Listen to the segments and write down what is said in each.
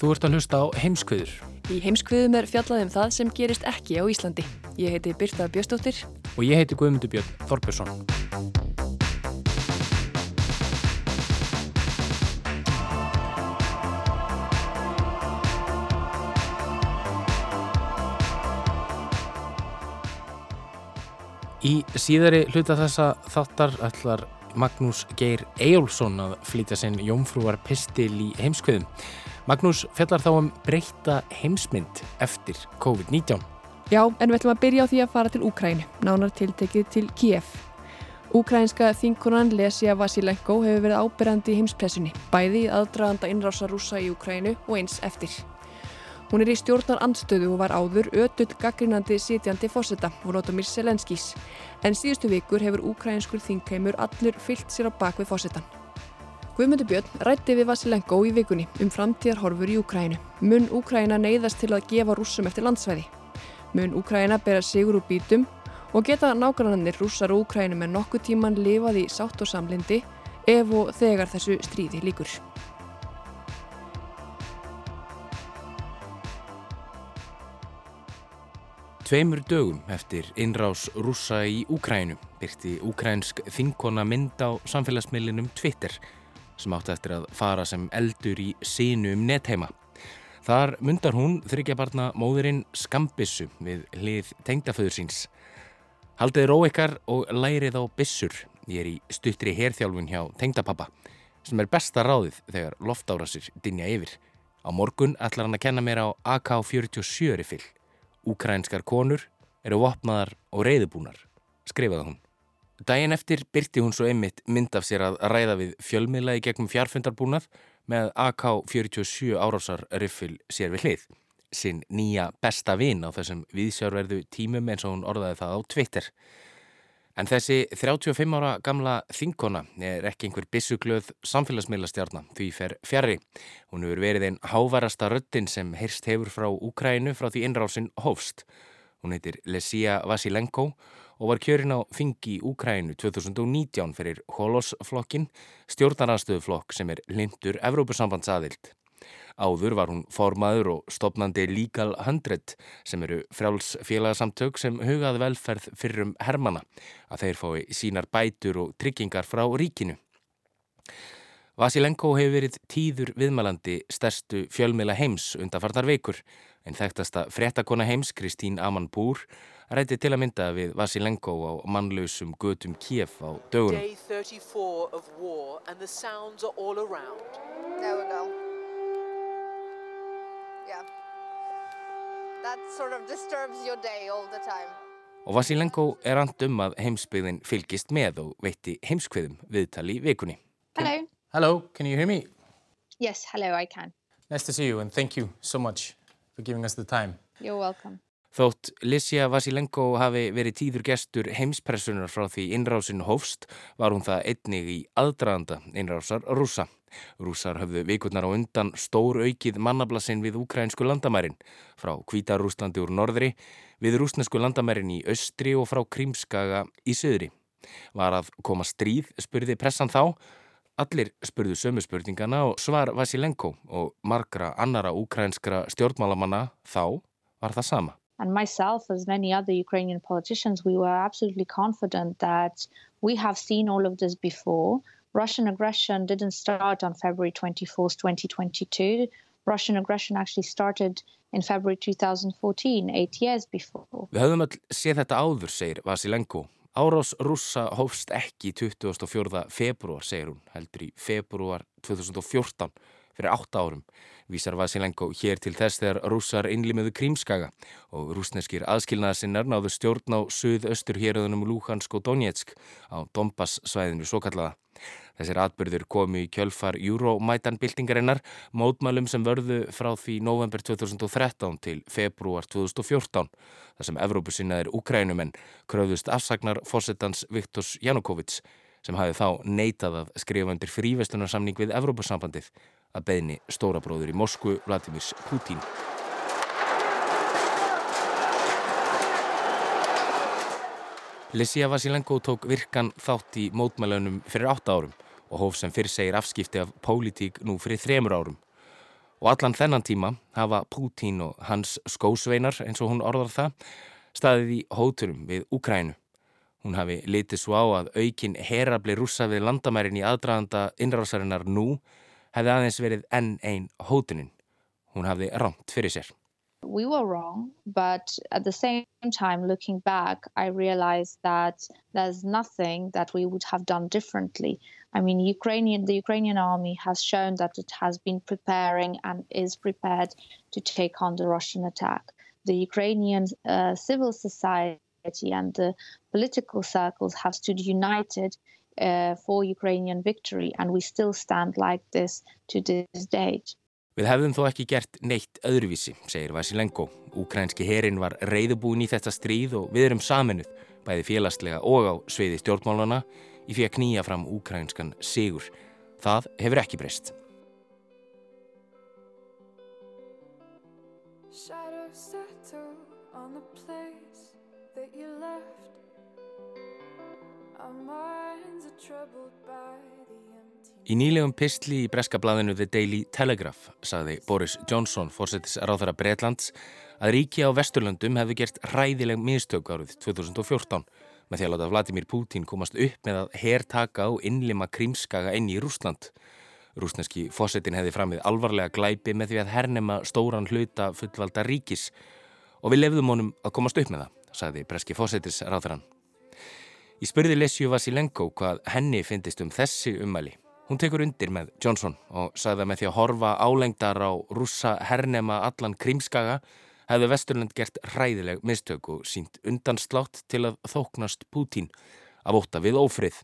Þú ert að hlusta á heimskviður Í heimskviðum er fjallað um það sem gerist ekki á Íslandi. Ég heiti Birta Bjöstóttir. og ég heiti Guðmundur Björn Þorbjörnsson. Í síðari hluta þessa þáttar ætlar Magnús Geir Eyjólfsson að flytja sinn jómfrúar pistil í heimskviðum. Magnús fjallar þá um breyta heimsmynd eftir COVID-19. Já, en við ætlum að byrja á því að fara til Úkrænu, nánar tiltekið til Kiev. Úkrænska þingunan Lesja Vasilenko hefur verið ábyrjandi í heimspressunni, bæði aðdraganda innrása rúsa í Úkrænu og eins eftir. Hún er í stjórnar andstöðu og var áður ötull gaggrinandi sitjandi fósetta, Volodymyr Zelenskís, en síðustu vikur hefur úkrænskur þingheimur allur fyllt sér á bakvið fósettan. Guðmundur Björn rætti við Vasilenko í vikunni um framtíðarhorfur í Úkrænu. Mun Úkræna neyðast til að gefa rússum eftir landsvæði. Mun Úkræna bera sigur úr bítum og geta nágrannir rússar og Úkrænu með nokkuð tíman lifað í sátt og samlindi ef og þegar þessu stríði líkur. Tveimur dögum eftir innrás rússa í Úkrænu byrti úkrænsk þinkona mynd á samfélagsmiðlinum Twitter sem átti eftir að fara sem eldur í sínu um netheima. Þar myndar hún þryggjabarna móðurinn Skambissu við hlið tengdaföður síns. Haldið ró ykkar og lærið á bissur. Ég er í stuttri herþjálfun hjá tengdapappa sem er besta ráðið þegar loftárasir dinja yfir. Á morgun ætlar hann að kenna mér á AK-47 riffil. Úkrænskar konur eru vopnaðar og reyðubúnar, skrifaði hún. Dæin eftir byrti hún svo einmitt mynd af sér að ræða við fjölmiðla í gegnum fjarfundarbúnað með AK-47 árásar riffil sér við hlið. Sinn nýja besta vin á þessum viðsjárverðu tímum eins og hún orðaði það á Twitter. En þessi 35 ára gamla þinkona er ekki einhver bissuglöð samfélagsmiðlastjarnar því fer fjari. Hún hefur verið einn hávarasta röddin sem heyrst hefur frá Úkrænu frá því innrásin hófst. Hún heitir Lesia Vasilenko og var kjörin á þingi í Úkrænu 2019 fyrir Holosflokkin, stjórnaranstöðuflokk sem er lindur Evrópusambandsaðild. Áður var hún formaður og stopnandi Legal 100 sem eru frjáls félagsamtök sem hugað velferð fyrrum hermana að þeir fái sínar bætur og tryggingar frá ríkinu. Vasilenko hefur verið tíður viðmælandi stærstu fjölmiðla heims undanfarnar veikur en þekktasta frettakona heims Kristín Aman Búr rætti til að mynda við Vasilenko á mannlausum götum Kiev á dögunum. Day 34 of war and the sounds are all around. There we go. Yeah. That sort of disturbs your day all the time. Og Vasilenko er and um að heimsbyggðin fylgist með og veitti heimskveðum viðtali í vikunni. Hello. Hello, can you hear me? Yes, hello, I can. Nice to see you and thank you so much for giving us the time. You're welcome. Þótt Lisja Vasilenko hafi verið tíður gestur heimspressunar frá því innrásin hófst var hún það einnig í aðdraðanda innrásar rúsa. Rúsar höfðu vikurnar á undan stór aukið mannablassin við ukrainsku landamærin frá Kvítarúslandi úr norðri, við rúsnesku landamærin í austri og frá Krímskaga í söðri. Var að koma stríð, spurði pressan þá. Allir spurðu sömu spurningana og svar Vasilenko og margra annara ukrainskra stjórnmálamanna þá var það sama. And myself, as many other Ukrainian politicians, we were absolutely confident that we have seen all of this before. Russian aggression didn't start on February 24th, 2022. Russian aggression actually started in February 2014, eight years before. Við höfum all séð þetta áður, segir Vasilenko. Árás rússa hófst ekki 24. februar, segir hún, heldur í februar 2014 fyrir 8 árum. Vísar Vasilenko hér til þess þegar rússar innlimiðu krímskaga og rúsneskir aðskilnaðasinnar náðu stjórn á söð-östur héröðunum Luhansk og Donetsk á Donbass svæðinu svo kallaða. Þessir atbyrður komu í kjölfar Euromaidan-byltingarinnar, mótmælum sem vörðu frá því november 2013 til februar 2014, þar sem Evrópusinnaðir Ukrænumenn kröðust afsagnar fósettans Viktors Janukovics sem hafi þá neitað að skrifa undir fríveslunarsamning við Evrópusambandið að beðni stórabróður í Moskvu Vladimirs Putin. Lissia Vasilenko tók virkan þátt í mótmælunum fyrir 8 árum og hóf sem fyrir segir afskipti af pólitík nú fyrir þremur árum. Og allan þennan tíma hafa Putin og hans skósveinar, eins og hún orðar það, staðið í hóturum við Ukrænu. Hún hafi litið svo á að aukin herabli rúsa við landamærin í aðdraðanda innrásarinnar nú hefði aðeins verið enn einn. Hún hafði rámt fyrir sér. We were wrong, but at the same time, looking back, I realized that there's nothing that we would have done differently. I mean, Ukrainian, the Ukrainian army has shown that it has been preparing and is prepared to take on the Russian attack. The Ukrainian uh, civil society and the political circles have stood united uh, for Ukrainian victory, and we still stand like this to this date. Við hefðum þó ekki gert neitt öðruvísi, segir Vasilenko. Úkrænski herin var reyðubúin í þetta stríð og við erum saminuð, bæði félagslega og á sveiði stjórnmálana, í fyrir að knýja fram úkrænskan sigur. Það hefur ekki breyst. Our minds are troubled by Í nýlegum pistli í breska blæðinu The Daily Telegraph saði Boris Johnson, fórsetis ráðara Breitlands, að ríki á Vesturlöndum hefði gert ræðileg mistök árið 2014 með því að láta Vladimir Putin komast upp með að herrtaka og innlima krímskaga inn í Rúsland. Rúsneski fórsetin hefði framið alvarlega glæpi með því að hernema stóran hluta fullvalda ríkis og við lefðum honum að komast upp með það, saði breski fórsetis ráðaran. Í spurði Lesju Vasilenko hvað henni finnist um þessi ummæli Hún tekur undir með Johnson og sagði að með því að horfa álengdar á rússa hernema allan krímskaga hefði Vesturland gert hræðileg mistök og sínt undanslátt til að þóknast Pútín af óta við ófrið.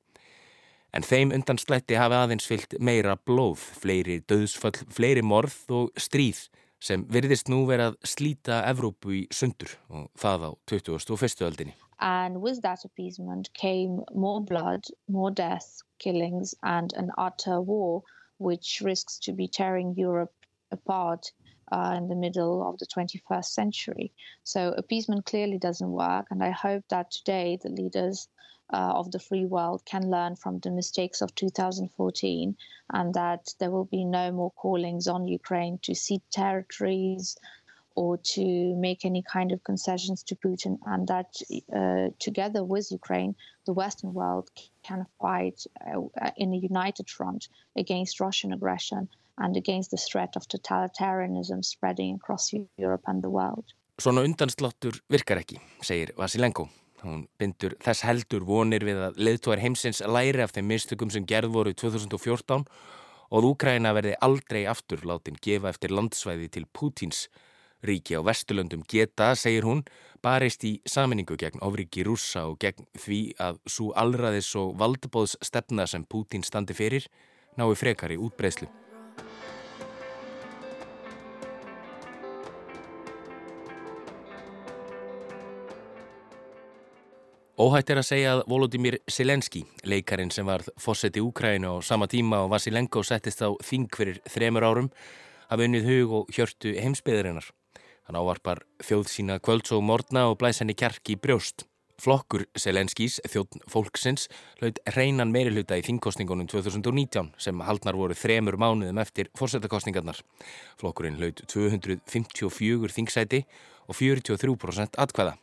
En þeim undanslætti hafi aðeins fyllt meira blóð, fleiri döðsföll, fleiri morð og stríð sem virðist nú verið að slíta Evrópu í sundur og það á 21. öldinni. And with that appeasement came more blood, more death, killings, and an utter war, which risks to be tearing Europe apart uh, in the middle of the 21st century. So appeasement clearly doesn't work, and I hope that today the leaders uh, of the free world can learn from the mistakes of 2014 and that there will be no more callings on Ukraine to cede territories, or to make any kind of concessions to Putin, and that uh, together with Ukraine, the Western world can fight uh, in a united front against Russian aggression and against the threat of totalitarianism spreading across Europe and the world. Svona undansláttur virkar ekki, segir Vasilenko. Hún bindur þess heldur vonir við að leðtóðar heimsins læri af þeim mistökum sem gerð voru í 2014 og Úkræna verði aldrei aftur látin gefa eftir landsvæði til Pútins Ríki á Vesturlöndum geta, segir hún, barist í saminningu gegn ofriki rúsa og gegn því að svo allraðis og valdbóðs stefna sem Pútín standi fyrir nái frekari útbreyslu. Óhætt er að segja að Volodymyr Selenski, leikarin sem var fósetti Úkrænu á sama tíma og Vasilenko settist á þing fyrir þremur árum, hafa unnið hug og hjörtu heimsbyðarinnar. Hann ávarpar þjóð sína kvölds og morgna og blæs henni kjark í brjóst. Flokkur Selenskís, þjóðn fólksins, hlaut reynan meirihluta í þingkostningunum 2019 sem haldnar voru þremur mánuðum eftir fórsetakostningarnar. Flokkurinn hlaut 254 þingsæti og 43% atkvæða.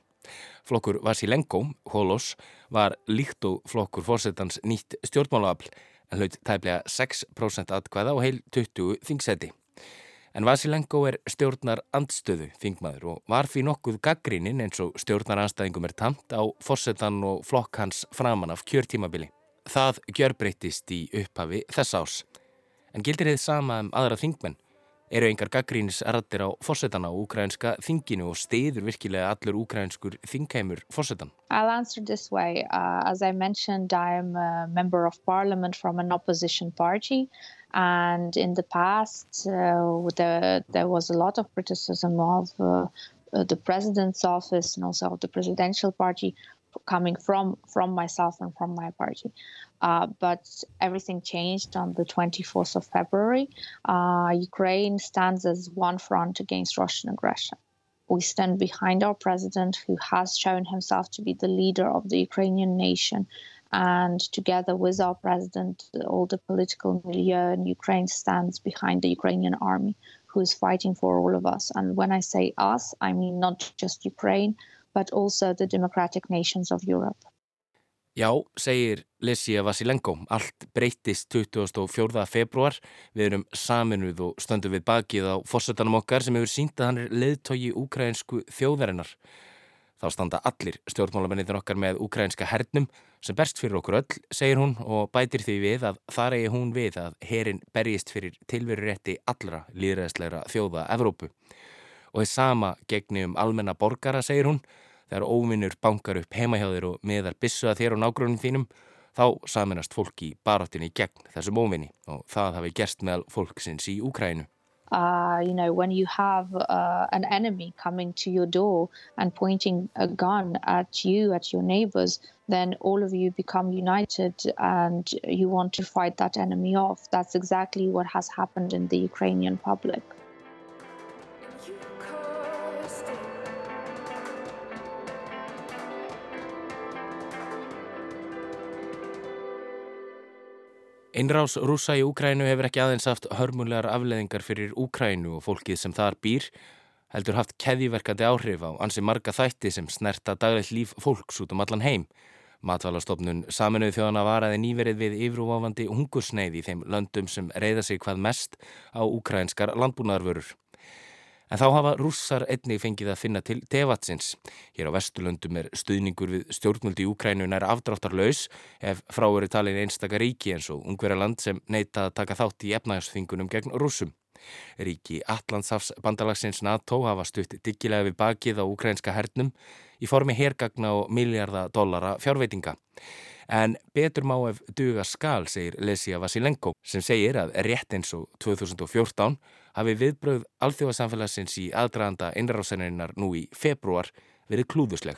Flokkur Vasilenko, Holos, var líkt og flokkur fórsetans nýtt stjórnmálaafl en hlaut tæplega 6% atkvæða og heil 20 þingsæti. En Vasilenko er stjórnar andstöðu þingmaður og var fyrir nokkuð gaggrínin eins og stjórnar anstæðingum er tamt á fórsetan og flokk hans framan af kjörtímabili. Það gjörbreytist í upphafi þess ás. En gildir þið sama um aðra þingmenn? Eru engar gaggrínis erðir á fórsetan á ukrainska þinginu og stiður virkilega allur ukrainskur þingheimur fórsetan? I'll answer this way. Uh, as I mentioned, I am a member of parliament from an opposition party. And in the past, uh, there, there was a lot of criticism of uh, the president's office and also of the presidential party coming from from myself and from my party. Uh, but everything changed on the 24th of February. Uh, Ukraine stands as one front against Russian aggression. We stand behind our president, who has shown himself to be the leader of the Ukrainian nation and together with our president, all the political milieu in Ukraine stands behind the Ukrainian army, who is fighting for all of us. And when I say us, I mean not just Ukraine, but also the democratic nations of Europe. Já, segir Lesia Vasilenko, allt breytist 24. februar. Við erum saminuð og stöndum við bakið á fórsetanum okkar sem hefur sínt að hann er leðtogi úkrænsku þjóðarinnar. Þá standa allir stjórnmálamennir okkar með ukrainska hernum sem berst fyrir okkur öll, segir hún og bætir því við að þar eigi hún við að herin berjist fyrir tilveru rétti allra líðræðslegra þjóða Evrópu. Og þess sama gegni um almenna borgara, segir hún, þegar óvinnur bankar upp heimahjáðir og miðar bissu að þér og nágrunum þínum, þá saminast fólk í baróttinni gegn þessum óvinni og það hafi gerst meðal fólksins í Úkrænu. Uh, you know, when you have uh, an enemy coming to your door and pointing a gun at you, at your neighbors, then all of you become united and you want to fight that enemy off. That's exactly what has happened in the Ukrainian public. Einrás rúsa í Úkrænu hefur ekki aðeins haft hörmulegar afleðingar fyrir Úkrænu og fólkið sem þar býr, heldur haft keðiverkandi áhrif á ansi marga þætti sem snerta daglegt líf fólks út um allan heim. Matvalastofnun saminuð þjóðana varaði nýverið við yfirúváfandi hungursneið í þeim löndum sem reyða sig hvað mest á úkrænskar landbúnaðarvörur. En þá hafa rússar einnig fengið að finna til tevatsins. Hér á Vesturlöndum er stuðningur við stjórnmöldi í Úkrænu nær afdráttarlaus ef frá eru talin einstaka ríki eins og ungverjaland sem neyta að taka þátt í efnægarsþingunum gegn rússum. Ríki Allandsafs bandalagsins NATO hafa stutt diggilega við bakið á úkrænska hernum í formi hergagna og miljardar dollara fjárveitinga. En betur má ef duga skal, segir Lesia Vasilenko, sem segir að rétt eins og 2014 hafi viðbröð alþjóðasamfélagsins í aðdraðanda innrásenninnar nú í februar verið klúðusleg.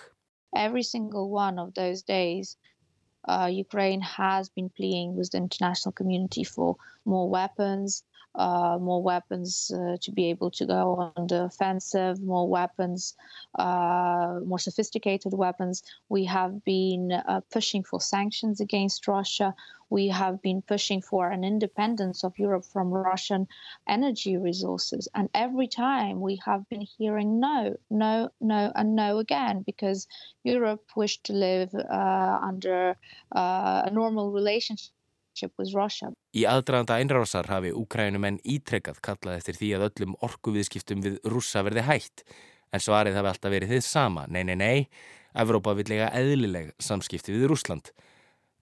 Every single one of those days uh, Ukraine has been pleading with the international community for more weapons, uh, more weapons uh, to be able to go on the offensive, more weapons, uh, more sophisticated weapons. We have been uh, pushing for sanctions against Russia. We have been pushing for an independence of Europe from Russian energy resources. And every time we have been hearing no, no, no, and no again, because Europe wished to live uh, under uh, a normal relationship Í aðdraðanda einrásar hafi úkrænumenn ítrekkað kallað eftir því að öllum orkuviðskiptum við rússa verði hægt, en svarið hafi alltaf verið þið sama, nei, nei, nei, Evrópa vil lega eðlileg samskipti við Rúsland.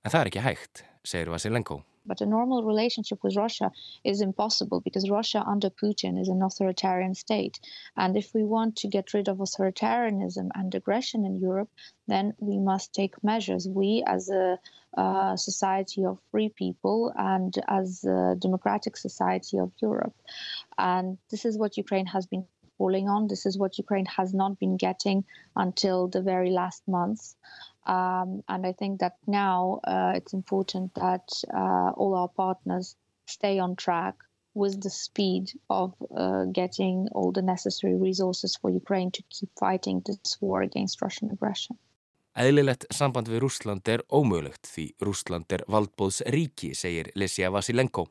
En það er ekki hægt, segir Vasilenko. But a normal relationship with Russia is impossible because Russia under Putin is an authoritarian state. And if we want to get rid of authoritarianism and aggression in Europe, then we must take measures. We, as a uh, society of free people and as a democratic society of Europe. And this is what Ukraine has been falling on. This is what Ukraine has not been getting until the very last months. Um, and I think that now uh, it's important that uh, all our partners stay on track with the speed of uh, getting all the necessary resources for Ukraine to keep fighting this war against Russian aggression. Eðlilegt samband við Rúsland er ómögulegt því Rúsland er valdbóðs ríki, segir Lesja Vasilenko.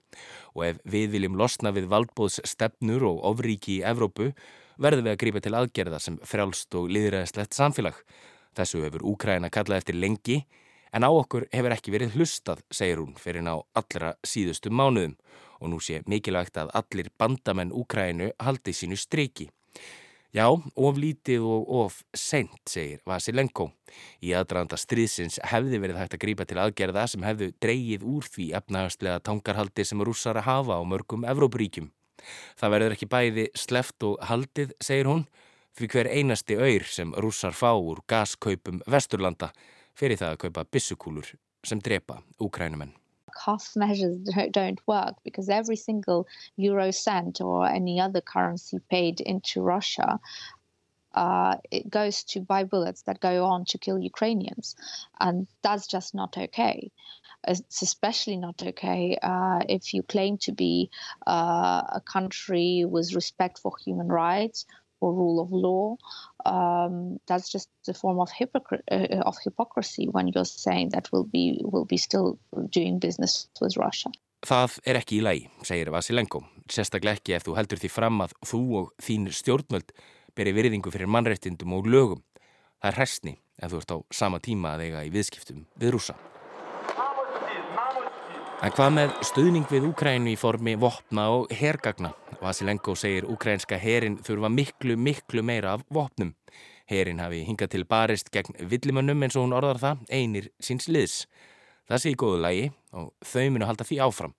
Og ef við viljum losna við valdbóðs stefnur og ofríki í Evrópu, verðum við að grípa til aðgerða sem frjálst og liðræðislegt samfélag. Þessu hefur Úkræna kallað eftir lengi, en á okkur hefur ekki verið hlustað, segir hún, fyrir ná allra síðustu mánuðum. og nú sé mikilvægt að allir bandamenn Úkrænu haldi sínu streiki. Já, of lítið og of sent, segir Vasilenko. Í aðdraðanda stríðsins hefði verið hægt að grípa til aðgerða sem hefðu dreyið úr því efnahagslega tankarhaldi sem rússar að hafa á mörgum Evrópuríkjum. Það verður ekki bæði sleft og haldið, segir hún, fyrir hver einasti öyr sem rússar fá úr gaskaupum Vesturlanda fyrir það að kaupa bissukúlur sem drepa Úkrænumenn. cost measures don't work because every single euro cent or any other currency paid into Russia uh, it goes to buy bullets that go on to kill Ukrainians, and that's just not okay. It's especially not okay uh, if you claim to be uh, a country with respect for human rights or rule of law. Um, that's just a form of, hypocr- uh, of hypocrisy when you're saying that we'll be, we'll be still doing business with Russia. Það er ekki í lagi, segir Vasilenko. Sérstaklega ekki ef þú heldur því fram að þú og þín stjórnvöld beri virðingu fyrir mannrettindum og lögum. Það er hræstni ef þú ert á sama tíma að eiga í viðskiptum við rúsa. En hvað með stuðning við Úkrænu í formi vopna og hergagna? Vasilenko segir úkrænska herin þurfa miklu, miklu meira af vopnum. Herin hafi hingað til barist gegn villimönnum eins og hún orðar það einir síns liðs. Það sé í góðu lægi og þau munu halda því áfram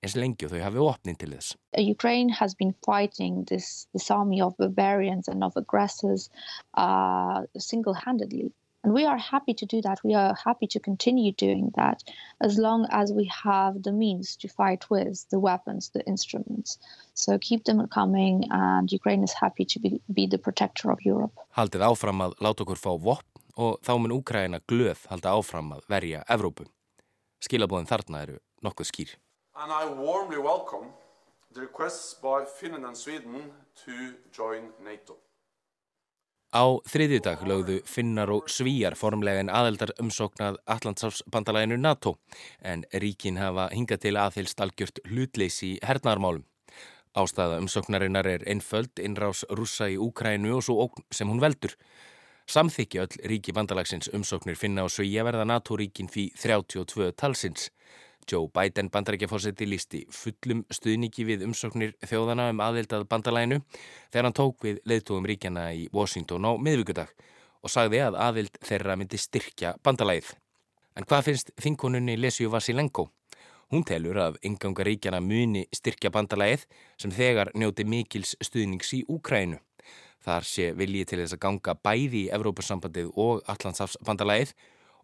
eins lengi og þau hafi vopnin til þess. Ukraine has been fighting this, this army of barbarians and of aggressors uh, single-handedly. And we are happy to do that. We are happy to continue doing that as long as we have the means to fight with the weapons, the instruments. So keep them coming and Ukraine is happy to be, be the protector of Europe. Haldið áfram að láta okkur fá vopn og þá mun Úkraina glöð halda áfram að verja Evrópu. Skilabóðin þarna eru nokkuð skýr. And I warmly welcome the requests by Finland and Sweden to join NATO. Á þriðjudag lögðu finnar og svíjar formlega en aðeldar umsóknað Allandsafsbandalæginu NATO en ríkin hafa hingað til aðhylst algjört hlutleysi í hernarmálum. Ástæða umsóknarinnar er einföld innrás rússa í Úkrænu og svo ógn sem hún veldur. Samþykja öll ríki bandalagsins umsóknir finna og svíja verða NATO-ríkin því 32 talsins. Joe Biden bandarækjafósetti lísti fullum stuðningi við umsóknir þjóðana um aðeildað bandalæginu þegar hann tók við leiðtóðum ríkjana í Washington á miðvíkudag og sagði að aðeild þeirra myndi styrkja bandalægið. En hvað finnst þinkonunni Lesju Vasilenko? Hún telur að ynganga ríkjana muni styrkja bandalægið sem þegar njóti mikils stuðnings í Úkrænu. Þar sé viljið til þess að ganga bæði í Evrópussambandið og Allandsafsbandalægið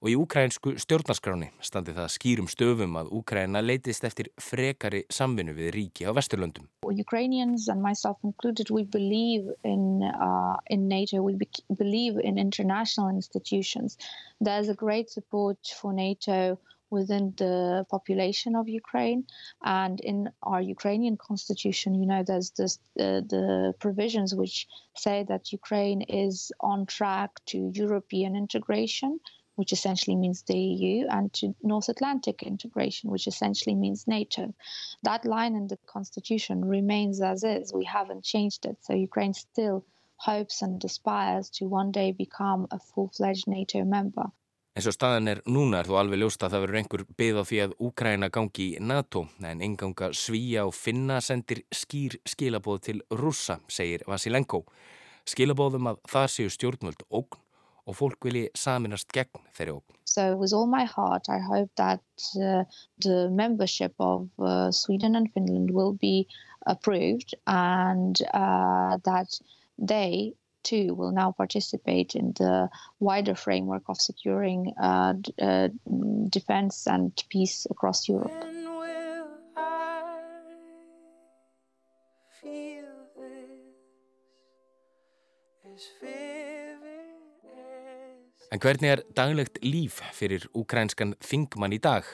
og í úkrænsku stjórnarskráni standi það skýrum stöfum að Úkræna leitist eftir frekari samvinnu við ríki á Vesturlöndum. Ukrainians and myself included, we believe in, uh, in NATO, we be believe in international institutions. There's a great support for NATO within the population of Ukraine and in our Ukrainian constitution, you know, there's this, uh, the provisions which say that Ukraine is on track to European integration which essentially means the EU, and to North Atlantic integration, which essentially means NATO. That line in the constitution remains as is. We haven't changed it. So Ukraine still hopes and aspires to one day become a full-fledged NATO member. Eins og staðan er núna er þú alveg ljóst að það verður einhver byggð á því að Úkræna gangi í NATO en enganga svíja og finna sendir skýr skilabóð til rússa, segir Vasilenko. Skilabóðum að það séu stjórnvöld ógn og fólk vilji saminast gegn þeirri ógn. So with all my heart I hope that uh, the membership of uh, Sweden and Finland will be approved and uh, that they too will now participate in the wider framework of securing uh, uh, defense and peace across Europe. En hvernig er daglegt líf fyrir ukrænskan þingmann í dag?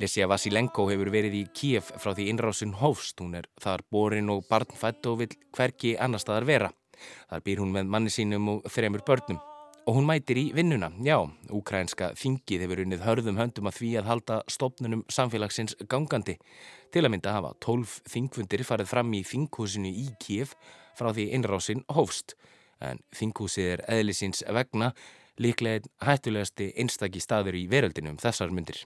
Lesja Vasilenko hefur verið í Kíef frá því innrásun hófst. Hún er þar borin og barnfætt og vil hverki annar staðar vera. Þar býr hún með manni sínum og þremur börnum. Og hún mætir í vinnuna. Já, ukrænska þingið hefur unnið hörðum höndum að því að halda stopnunum samfélagsins gangandi. Til að mynda hafa tólf þingfundir farið fram í þinghúsinu í Kíef frá því innrásin hófst. En þinghúsið er eðlisins vegna líklega hættulegasti einstakki staður í veröldinu um þessar myndir.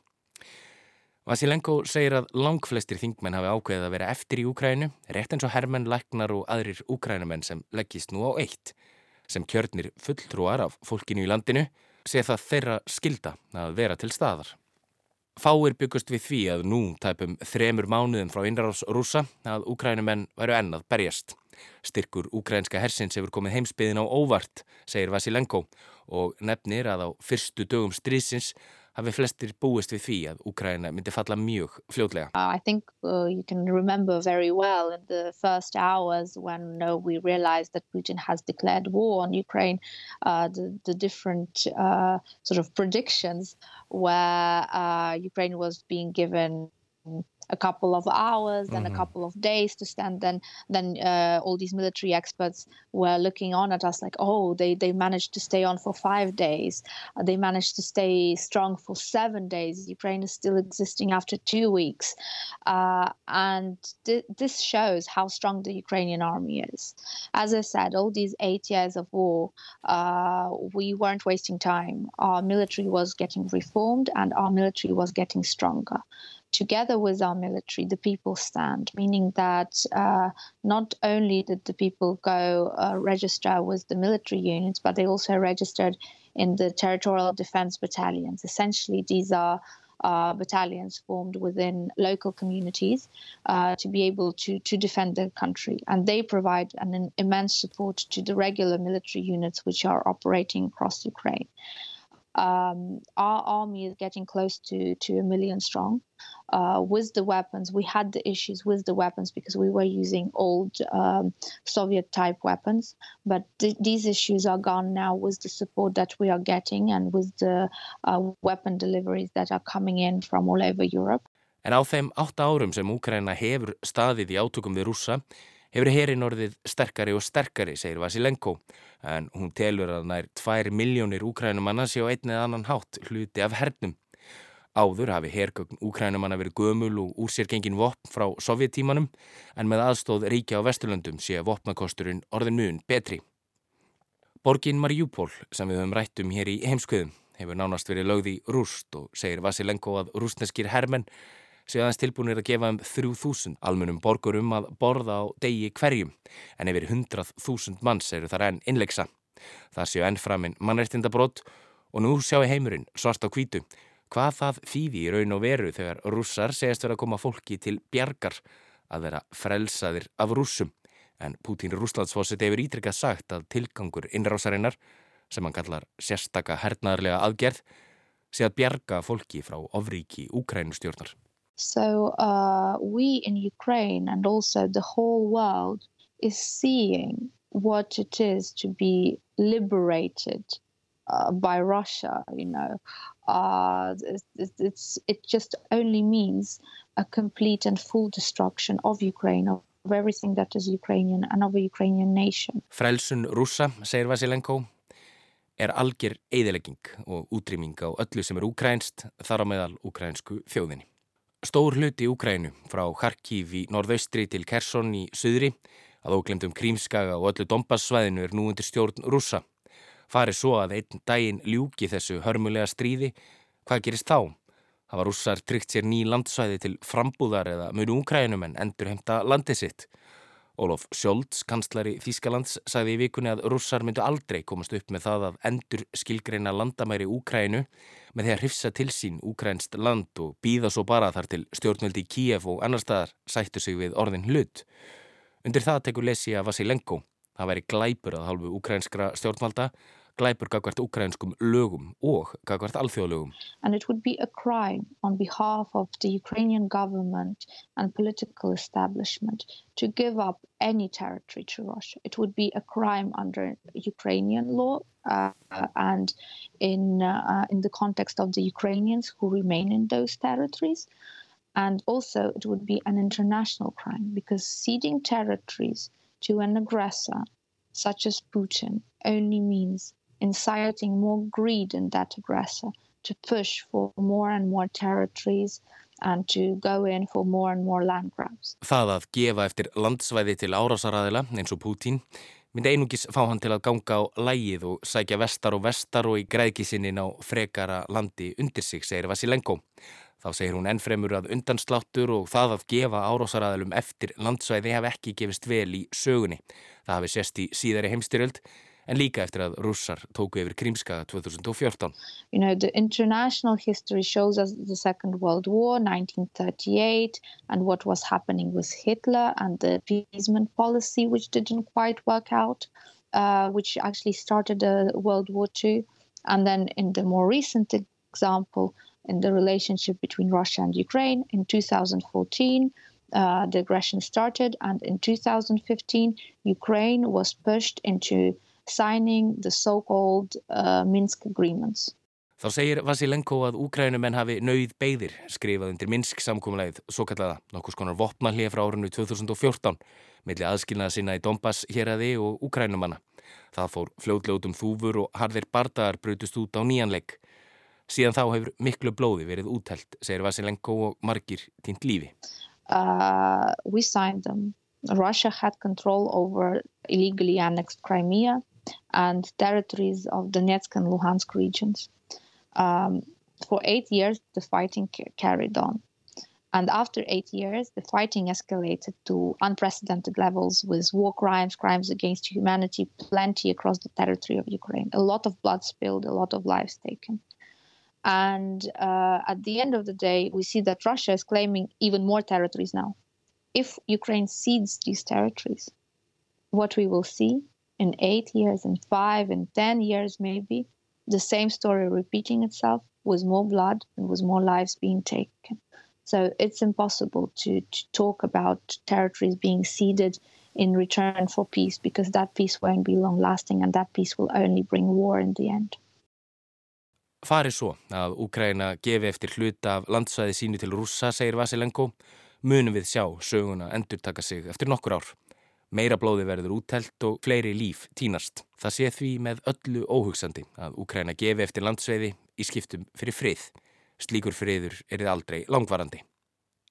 Vasilenko segir að langflestir þingmenn hafi ákveðið að vera eftir í Úkrænu, rétt eins og hermenn, læknar og aðrir úkrænumenn sem leggist nú á eitt. Sem kjörnir fulltrúar af fólkinu í landinu sé það þeirra skilda að vera til staðar. Fáir byggust við því að nú tæpum þremur mánuðum frá innráðs rúsa að úkrænumenn væru ennað berjast. Styrkur úkrænska hersins hefur komið heimsbyðin á óvart, segir Vasilenko og nefnir að á fyrstu dögum strísins hafi flestir búist við því að Úkraina myndi falla mjög fljóðlega. Uh, I think uh, you can remember very well in the first hours when we realized that Putin has declared war on Ukraine, uh, the, the different uh, sort of predictions where uh, Ukraine was being given a couple of hours, then mm-hmm. a couple of days to stand. Then, then uh, all these military experts were looking on at us like, oh, they they managed to stay on for five days. Uh, they managed to stay strong for seven days. Ukraine is still existing after two weeks, uh, and th- this shows how strong the Ukrainian army is. As I said, all these eight years of war, uh, we weren't wasting time. Our military was getting reformed, and our military was getting stronger together with our military, the people stand, meaning that uh, not only did the people go uh, register with the military units, but they also registered in the territorial defense battalions. Essentially, these are uh, battalions formed within local communities uh, to be able to, to defend the country. And they provide an, an immense support to the regular military units which are operating across Ukraine. Um, our army is getting close to, to a million strong. Uh, with the weapons, we had the issues with the weapons because we were using old um, Soviet type weapons. But th- these issues are gone now with the support that we are getting and with the uh, weapon deliveries that are coming in from all over Europe. En á þeim átta árum sem Úkraina hefur staðið í átökum við rússa hefur herin orðið sterkari og sterkari, segir Vasilenko, en hún telur að nær 2 miljónir úkrænumanna sé á einnið annan hátt hluti af hernum. Áður hafi hergögn úkrænumanna verið gömul og úr sér gengin vopn frá sovjettímanum, en með aðstóð ríkja á Vesturlöndum sé vopnakosturinn orðin mun betri. Borgin Mariupol, sem við höfum rættum hér í heimskviðum, hefur nánast verið lögð í rúst og segir Vasilenko að rústneskir hermenn séu aðeins tilbúinir að gefa um 3000 almunum borgurum að borða á degi hverjum en yfir 100.000 manns eru þar enn innleiksa. Það séu enn framinn mannreitindabrót og nú sjáu heimurinn svart á kvítu hvað það þýði í raun og veru þegar rússar segast vera að koma fólki til bjargar að vera frelsaðir af rússum en Pútín Rúslandsfósit hefur ítrykkað sagt að tilgangur innrásarinnar sem hann kallar sérstaka hernaðarlega aðgerð sé að bjarga fólki frá ofríki Úkrænustjórnar. So uh, we in Ukraine and also the whole world is seeing what it is to be liberated uh, by Russia. You know, uh, it's, it's, it just only means a complete and full destruction of Ukraine. Of of everything that is Ukrainian and of a Ukrainian nation. Frelsun rússa, segir Vasilenko, er algjör eðilegging og útrýming á öllu sem er úkrænst þar á meðal úkrænsku þjóðinni. Stór hluti Úkrænu frá Kharkiv í norðaustri til Kersson í söðri að óglemdum Krímskaga og öllu Dombassvæðinu er nú undir stjórn rússa. Farið svo að einn daginn ljúki þessu hörmulega stríði. Hvað gerist þá? Það var rússar tryggt sér ný landsvæði til frambúðar eða munu Úkrænum en endur heimta landið sitt. Olof Scholz, kanslari Þískalands, sagði í vikunni að russar myndu aldrei komast upp með það að endur skilgreina landamæri Úkrænu með því að hrifsa til sín úkrænst land og býða svo bara þar til stjórnvöldi í Kíef og annar staðar sættu sig við orðin hlut. Undir það tekur lesi að Vasilenko. Það væri glæpur að halvu úkrænskra stjórnvalda glæpur ukrainskum lögum og alþjóðlögum. And it would be a crime on behalf of the Ukrainian government and political establishment to give up any territory to Russia. It would be a crime under Ukrainian law uh, and in, uh, in the context of the Ukrainians who remain in those territories. And also it would be an international crime because ceding territories to an aggressor such as Putin only means inciting more greed in that aggressor to push for more and more territories and to go in for more and more land grabs. Það að gefa eftir landsvæði til árásaraðila eins og Pútín myndi einungis fá hann til að ganga á lægið og sækja vestar og vestar og í græðkisinnin á frekara landi undir sig, segir Vasilenko. Þá segir hún ennfremur að undansláttur og það að gefa árásaræðalum eftir landsvæði hef ekki gefist vel í sögunni. Það hafi sést í síðari heimstyröld en líka eftir að russar tóku yfir Krímska 2014. You know, the international history shows us the Second World War, 1938, and what was happening with Hitler and the appeasement policy, which didn't quite work out, uh, which actually started uh, World War II. And then in the more recent example, in the relationship between Russia and Ukraine in 2014, uh, the aggression started, and in 2015, Ukraine was pushed into signing the so-called uh, Minsk agreements. Þá segir Vasilenko að úkrænumenn hafi nauð beigðir skrifað undir Minsk samkómulegið svo kallaða nokkus konar vopnallið frá árunnu 2014 milli aðskilnaða sinna í Donbass hér aði og úkrænumanna. Það fór fljóðljótum þúfur og harðir bardagar brutust út á nýjanleik. Síðan þá hefur miklu blóði verið úttelt, segir Vasilenko og margir tínt lífi. Uh, we signed them. Russia had control over illegally annexed Crimea and territories of Donetsk and Luhansk regions. Um, for eight years, the fighting carried on. And after eight years, the fighting escalated to unprecedented levels with war crimes, crimes against humanity, plenty across the territory of Ukraine. A lot of blood spilled, a lot of lives taken. And uh, at the end of the day, we see that Russia is claiming even more territories now. If Ukraine cedes these territories, what we will see in eight years, in five, in ten years, maybe, the same story repeating itself with more blood and with more lives being taken. So it's impossible to, to talk about territories being ceded in return for peace because that peace won't be long lasting and that peace will only bring war in the end. Farið svo að Úkraina gefi eftir hluta af landsvæði sínu til rússa, segir Vasilenko, munum við sjá söguna endur taka sig eftir nokkur ár. Meira blóði verður úttelt og fleiri líf tínast. Það sé því með öllu óhugsandi að Úkraina gefi eftir landsveiði í skiptum fyrir frið. Slíkur friður er þið aldrei langvarandi.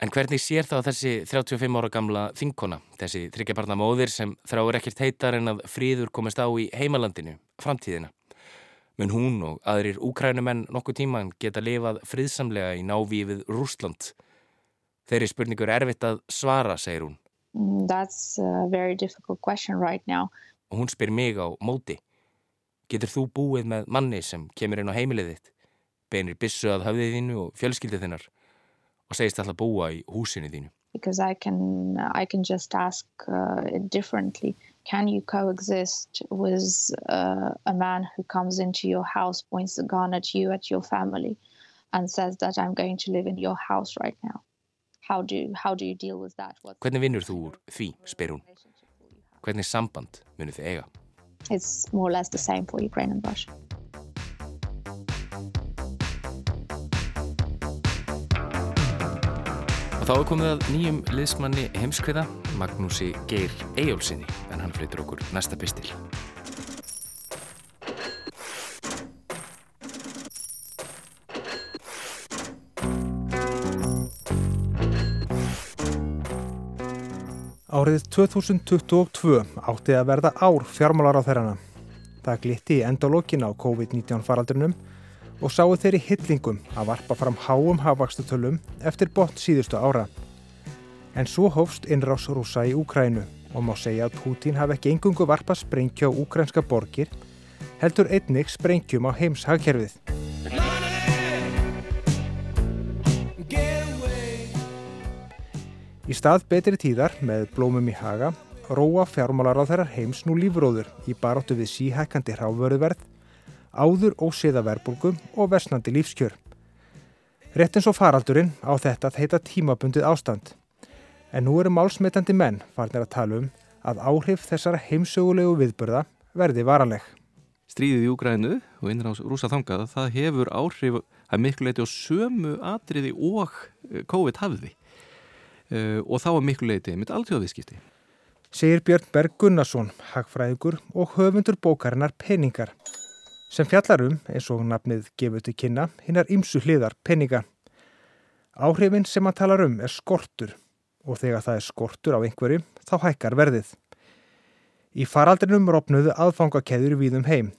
En hvernig sér þá þessi 35 ára gamla þinkona, þessi þryggjabarna móðir sem þráir ekkert heitar en að friður komist á í heimalandinu, framtíðina? Mun hún og aðrir úkrænumenn nokkuð tíman geta lifað friðsamlega í návífið Rúsland? Þeirri spurningur er erfitt að svara, segir hún. That's a very difficult question right now. Og hún spyr mig á móti. Getur þú búið með manni sem kemur inn á heimilið þitt, beinir bissu að höfðið þínu og fjölskyldið þinnar og segist alltaf búa í húsinu þínu? Because I can, I can just ask uh, it differently. Can you coexist with uh, a man who comes into your house, points a gun at you, at your family, and says that I'm going to live in your house right now? Hvernig vinnur þú úr því, spyr hún. Hvernig samband munir þið eiga? It's more or less the same for Ukraine and Russia. Og þá er komið að nýjum liðsmanni heimskviða, Magnúsi Geir Eyjólfsinni, en hann flyttur okkur næsta pistil. Árið 2022 átti að verða ár fjármálar á þeirrana. Það glitti í endalókin á COVID-19 faraldrinum og sáu þeirri hyllingum að varpa fram háum hafvakstutölum eftir bort síðustu ára. En svo hófst innrás rúsa í Úkrænu og má segja að Pútín hafi ekki engungu varpa sprengja á úkrænska borgir, heldur einnig sprengjum á heims Í stað betri tíðar með blómum í haga róa fjármálar á þeirrar heims nú lífróður í baróttu við síhækandi hráfvörðverð, áður óseða verbulgum og versnandi lífskjör. Rétt eins og faraldurinn á þetta að heita tímabundið ástand. En nú eru málsmetandi menn farnir að tala um að áhrif þessara heimsögulegu viðbörða verði varanleg. Stríðið í Úgrænu og innráðs rúsa þangað, það hefur áhrif að miklu leiti á sömu atriði og COVID hafði uh, og þá að miklu leiti mitt alltjóðaviðskipti. Segir Björn Berg Gunnarsson, hagfræðingur og höfundur bókarinnar Peningar sem fjallar um, eins og nafnið gefur til kynna, hinnar ymsu hliðar peninga. Áhrifin sem hann talar um er skortur og þegar það er skortur á einhverju þá hækkar verðið. Í faraldrinum rofnuðu aðfangakeður við um heim.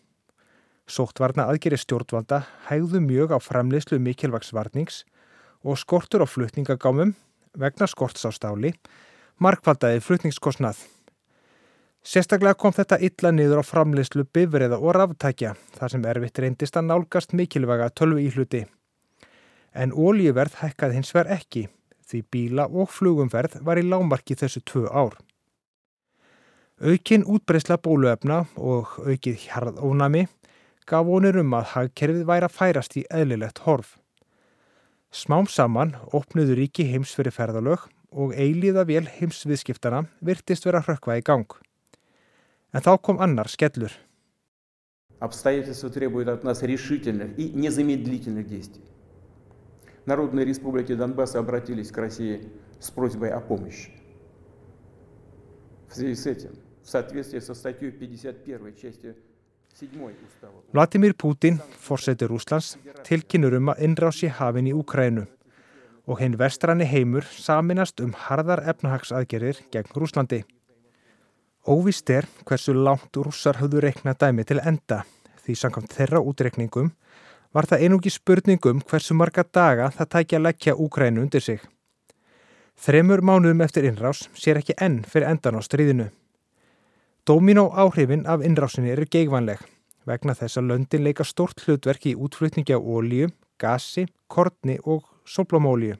Sóttvarna aðgeri stjórnvalda hægðu mjög á framleyslu mikilvagsvarnings og skortur á flutningagámum vegna skorts á stáli markvaldaði flutningskostnað. Sérstaklega kom þetta illa niður á framleyslu bifriða og ráftækja þar sem erfitt reyndist að nálgast mikilvæga tölvu íhluti. En ólíuverð hækkaði hins verð ekki því bíla og flugumverð var í lámarki þessu tvö ár. Aukin útbreysla bóluefna og aukið hjarðónami gaf vonir um að hagkerfið væri að færast í eðlilegt horf. Smám saman opnuðu ríki heims ferðalög og eilíða vel heimsviðskiptana virtist vera hrökkva í gang. En þá kom annar skellur. Обстоятельства требуют от нас решительных и незамедлительных действий. Народные республики Донбасса обратились к России с просьбой о помощи. В связи с этим, в соответствии со статьей 51 части 7 устава... Vladimir Putin, fórseti Rúslands, tilkynur um að innrási hafin í Úkrænu og hinn vestranni heimur saminast um harðar efnahagsaðgerðir gegn Rúslandi. Óvist er hversu langt rússar höfðu reikna dæmi til enda því samkvæmt þeirra útreikningum var það einungi spurningum hversu marga daga það tækja að leggja Úkrænu undir sig. Þremur mánuðum eftir innrás sér ekki enn fyrir endan á stríðinu. Dóminó áhrifin af innrásinni eru geigvanleg vegna þess að löndin leika stort hlutverk í útflutningi á ólíu, gasi, kortni og soplomólíu.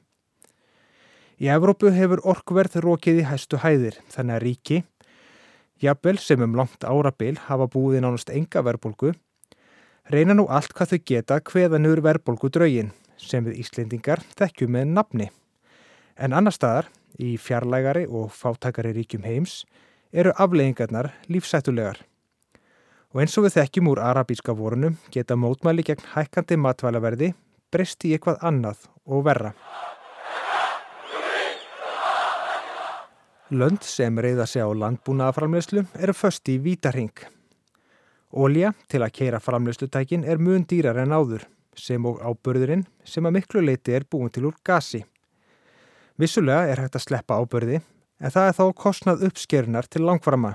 Í Evrópu hefur orkverð rókið í hæstu hæðir þannig að ríki jafnvel sem um langt árabil hafa búið nánast enga verðbólgu, reyna nú allt hvað þau geta hveðanur verðbólgu draugin sem við Íslendingar þekkjum með nafni. En annar staðar, í fjarlægari og fátækari ríkjum heims, eru afleggingarnar lífsættulegar. Og eins og við þekkjum úr arabíska vorunum geta mótmæli gegn hækkandi matvælaverði breyst í eitthvað annað og verra. Lönd sem reyða sig á landbúnaðaframleyslu eru först í vítarhing. Ólja til að keira framleyslutækin er mun dýrar en áður, sem og ábörðurinn sem að miklu leiti er búin til úr gasi. Vissulega er hægt að sleppa ábörði, en það er þá kostnað uppskerunar til langframa.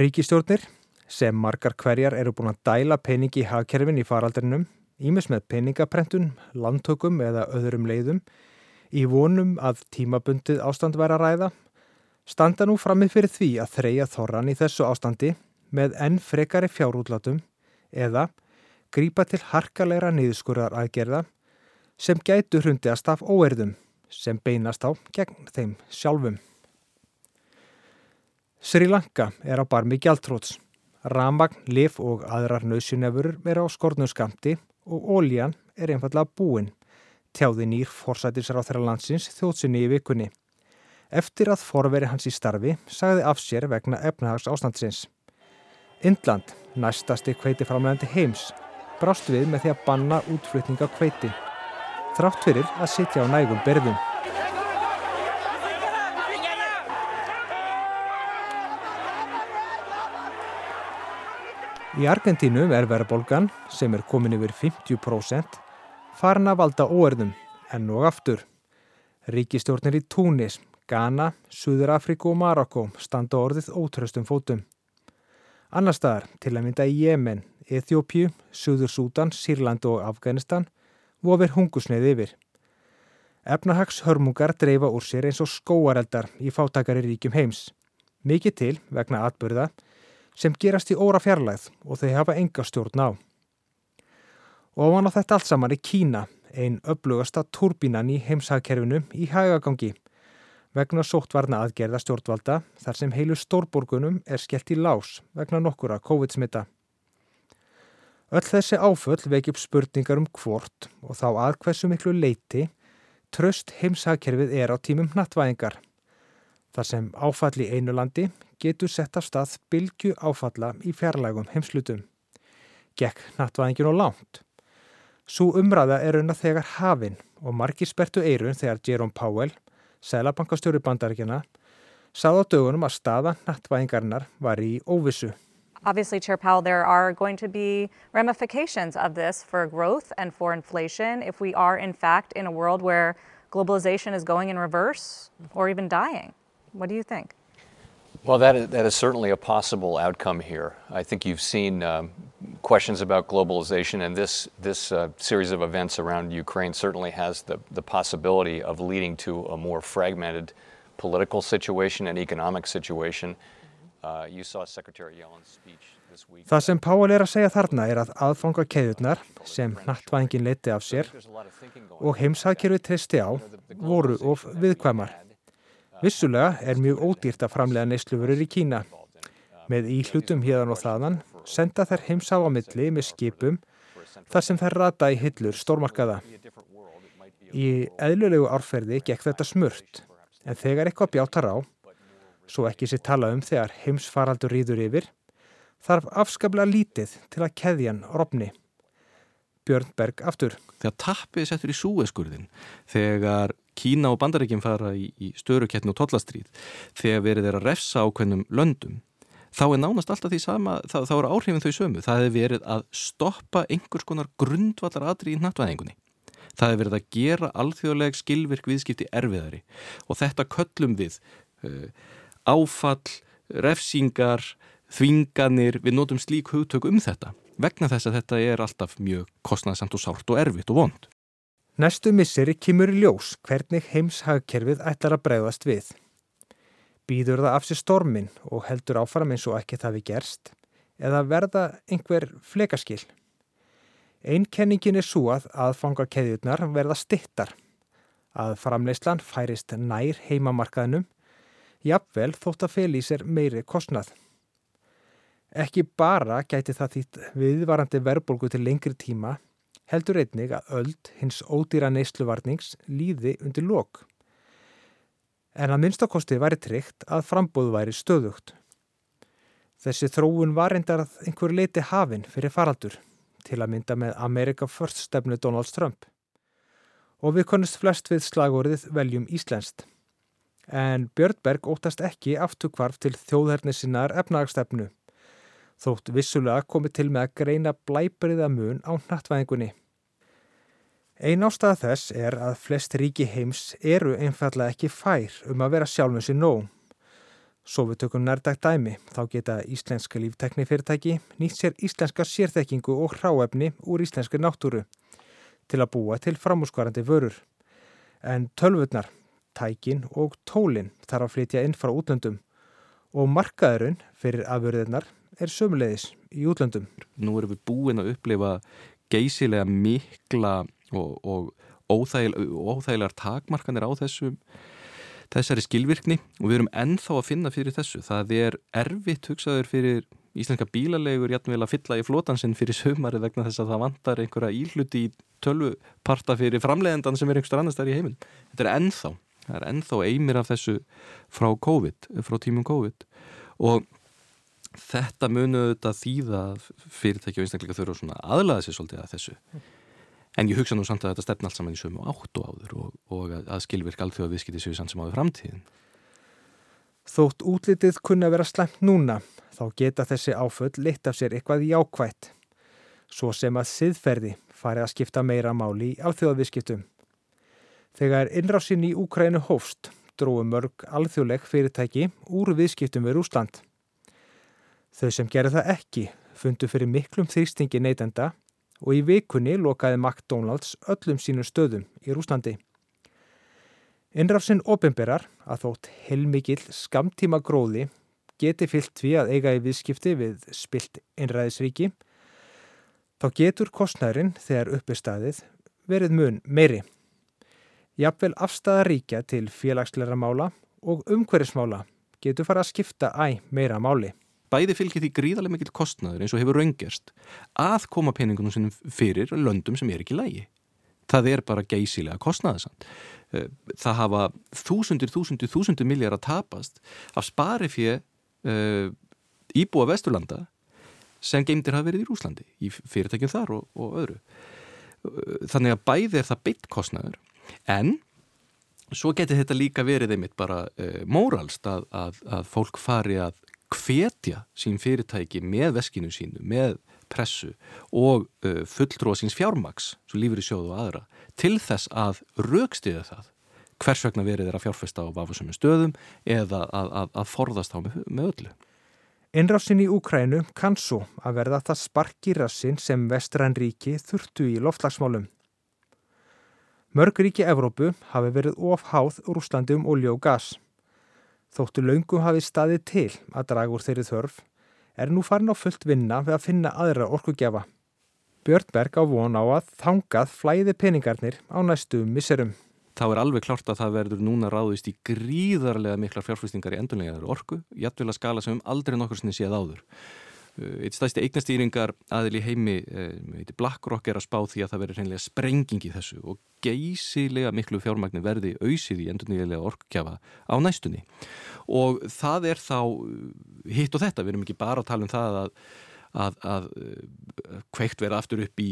Ríkistjórnir, sem margar hverjar eru búin að dæla peningi í hagkerfin í faraldrinum, ímis með peningaprentun, landtökum eða öðrum leiðum, í vonum að tímabundið ástand væri að ræða, standa nú framið fyrir því að þreja þorran í þessu ástandi með enn frekari fjárútlátum eða grípa til harkalegra niðurskurðar aðgerða sem gætu hrundi að staf óerðum sem beinast á gegn þeim sjálfum. Sri Lanka er á barmi gjaldtróts. Ramagn, lif og aðrar nöðsynefurur er á skornum skamti og óljan er einfallega búinn tjáði nýr forsætisra á þeirra landsins þjóðsynni í vikunni. Eftir að forveri hans í starfi sagði af sér vegna efnahags ástandsins. Indland, næstasti kveitiframlegandi heims, brást við með því að banna útflutninga kveiti. Þrátt fyrir að sitja á nægum berðum. Í Argentínu er verðbólgan, sem er komin yfir 50%, farin að valda óerðum enn og aftur. Ríkistjórnir í Túnis, Ghana, Suður Afriku og Marokko standa orðið ótröstum fótum. Annar staðar, til að mynda í Jemen, Eþjópju, Suður Sútan, Sýrland og Afganistan, vofir hungusneið yfir. Efnahags hörmungar dreifa úr sér eins og skóareldar í fátakari ríkjum heims. Mikið til vegna atbyrða sem gerast í óra fjarlæð og þau hafa enga stjórn á. Og ofan á þetta allt saman er Kína, einn upplugasta turbínan í heimsagkerfinu í hægagangi. Vegna sóttvarna aðgerða stjórnvalda þar sem heilu stórborgunum er skellt í lás vegna nokkura COVID-smitta. Öll þessi áföll upp spurningar um hvort og þá að hversu miklu leiti tröst heimsagkerfið er á tímum nattvæðingar. Þar sem áfall í einu landi getur sett af stað bylgu áfalla í fjarlægum heimslutum. Gekk nattvæðingin og langt. Sú umræða er að þegar hafinn og margir spertu eirun þegar Jerome Powell, selabankastjóri bandaríkjana, sað á dögunum að staða nattvæðingarnar var í óvissu. Obviously, Chair Powell, there are going to be ramifications of this for growth and for inflation if we are, in fact, in a world where globalization is going in reverse or even dying. What do you think? Well, that is, that is certainly a possible outcome here. I think you've seen um, questions about globalization, and this this uh, series of events around Ukraine certainly has the the possibility of leading to a more fragmented political situation and economic situation. Uh. Það sem Páll er að segja þarna er að aðfanga keðjurnar sem nattvæðingin leiti af sér og heimsækjörfi tristi á voru of viðkvæmar. Vissulega er mjög ódýrt að framlega neyslufurur í Kína. Með íhlutum híðan og þaðan senda þær heimsá á milli með skipum þar sem þær rata í hillur stórmarkaða. Í eðlulegu árferði gekk þetta smurt en þegar eitthvað bjátar á, svo ekki sér tala um þegar heimsfaraldur rýður yfir, þarf afskaplega lítið til að keðjan rofni. Björn Berg aftur. Þegar tappið settur í súeskurðin, þegar Kína og Bandaríkinn fara í, í störukettn og tollastríð, þegar verið er að refsa ákveðnum löndum, þá er nánast alltaf því sama, þá, þá er áhrifin þau sömu. Það hefur verið að stoppa einhvers konar grundvallar aðri í nattvæðingunni. Það hefur verið að gera alþjóðleg skilvirk viðskipti erfiðari og þetta köllum við uh, áfall, refsingar, þvinganir, við notum slík hugtök um þetta vegna þess að þetta er alltaf mjög kostnæðsamt og sárt og erfitt og vond. Næstu misseri kemur í ljós hvernig heimshagkerfið ætlar að bregðast við. Býður það af sér stormin og heldur áfram eins og ekki það við gerst eða verða einhver flekaskil. Einkenningin er svo að aðfangarkeðjurnar verða stittar, að framleyslan færist nær heimamarkaðnum, jafnvel þótt að fel í sér meiri kostnað. Ekki bara gæti það þýtt viðvarandi verðbólgu til lengri tíma, heldur einnig að öld hins ódýra neysluvarnings líði undir lok. En að minnstakosti væri tryggt að frambóðu væri stöðugt. Þessi þróun var reyndar að einhver leiti hafinn fyrir faraldur til að mynda með America First stefnu Donald Trump. Og við konust flest við slagorðið veljum Íslenskt. En Björnberg óttast ekki aftukvarf til þjóðhernisinnar efnagstefnu þótt vissulega komið til með að greina blæbriða mun á nattvæðingunni. Einn ástæða þess er að flest ríki heims eru einfallega ekki fær um að vera sjálfum sér nóg. Svo við tökum nærdag dæmi, þá geta íslenska lífteknifyrirtæki nýtt sér íslenska sérþekkingu og hráefni úr íslenski náttúru til að búa til framúskarandi vörur. En tölvurnar, tækin og tólin þarf að flytja inn frá útlöndum og markaðurinn fyrir afurðirnar er sömulegis í útlöndum. Nú erum við búin að upplifa geysilega mikla og, og óþægil, óþægilegar takmarkanir á þessum þessari skilvirkni og við erum ennþá að finna fyrir þessu. Það er erfitt hugsaður fyrir íslenska bílalegur jætnvel að fylla í flótansinn fyrir sömari vegna þess að það vantar einhverja íhluti í tölvuparta fyrir framleiðendan sem er einhverstað annars þar í heiminn. Þetta er ennþá, það er ennþá eimir af þessu frá COVID, frá tímum COVID. Og þetta munuðu þetta þýða fyrirtæki og einstakleika þurfa svona aðlaða sér svolítið að þessu. En ég hugsa nú samt að þetta stefn allt saman í sömu áttu áður og, og að skilvirk alþjóða viðskipti séu sann sem áður framtíðin. Þótt útlitið kunna vera slemt núna þá geta þessi áföll leitt af sér eitthvað jákvætt. Svo sem að siðferði fari að skipta meira máli í alþjóðaviðskiptum Þegar innrásinn í Úkrænu hófst dróðu mörg alþjóðleg fyrirtæki úr viðskiptum við Rúsland Þau sem gerði það ekki fundu fyrir miklum þrýstingi neytenda og í vikunni lokaði McDonalds öllum sínum stöðum í Rúslandi. Innrafsinn ofinberar að þótt heilmikill skamtíma gróði geti fyllt við að eiga í viðskipti við spilt innræðisríki, þá getur kostnærin þegar uppi staðið verið mun meiri. Jafnvel afstæða ríkja til félagsleira mála og umhverjusmála getur fara að skipta æg meira máli bæði fylgir því gríðarlega mikill kostnaður eins og hefur raungerst að koma peningunum sinum fyrir löndum sem er ekki lægi. Það er bara geysilega kostnaðasamt. Eh, það hafa þúsundir, þúsundir, þúsundir miljard að tapast af spari fyrir uh, íbúa Vesturlanda sem geimdir hafa verið í Rúslandi, í fyrirtækjum þar og, og öðru. Eh, þannig að bæði er það beitt kostnaður en svo getur þetta líka verið einmitt bara uh, móralst að, að, að fólk fari að hvetja sín fyrirtæki með veskinu sínu, með pressu og uh, fulltrúa síns fjármaks, svo lífur í sjóðu og aðra, til þess að raukstiða það hvers vegna verið er að fjárfesta á vafusum stöðum eða að, að, að forðast á með, með öllu. Innrásin í Úkrænu kann svo að verða það sparki rassin sem vestræn ríki þurftu í loftlagsmálum. Mörg ríki Evrópu hafi verið ofháð Rúslandi um olju og gas. Þóttu laungum hafi staðið til að draga úr þeirri þörf er nú farin á fullt vinna við að finna aðra orkugjafa. Björnberg á von á að þangað flæði peningarnir á næstu misserum. Þá er alveg klart að það verður núna ráðist í gríðarlega miklar fjárfæstingar í endurlegaður orku, jættvel að skala sem aldrei nokkur sinni séð áður. Eitt stæsti eignastýringar aðil í heimi, e, BlackRock er að spá því að það verður hreinlega sprenging í þessu og geysilega miklu fjármagnir verði auðsið í endurlegaðlega orkukjafa á næstunni. Og það er þá hitt og þetta, við erum ekki bara að tala um það að að, að kveikt vera aftur upp í,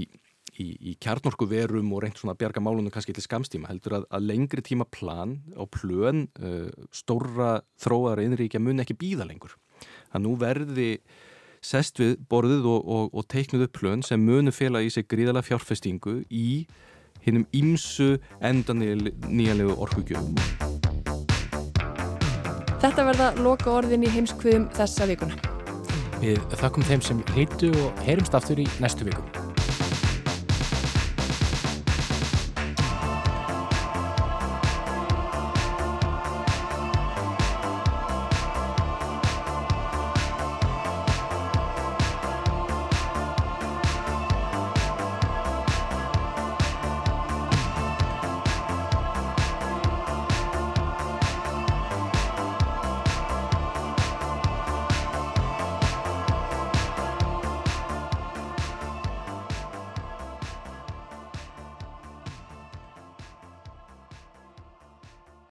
í, í kjarnorku verum og reynd svona að bjarga málunum kannski til skamstíma heldur að, að lengri tíma plan og plön uh, stóra þróaðar innríkja mun ekki býða lengur. Það nú verði sest við borðið og, og, og teiknuð upp plön sem munu fela í sig gríðalega fjárfestingu í hinnum ímsu endan nýjanlegu orkugjöfum. Þetta verða loka orðin í heimskviðum þessa vikuna. Við þakkum þeim sem heitu og heyrumst aftur í næstu viku.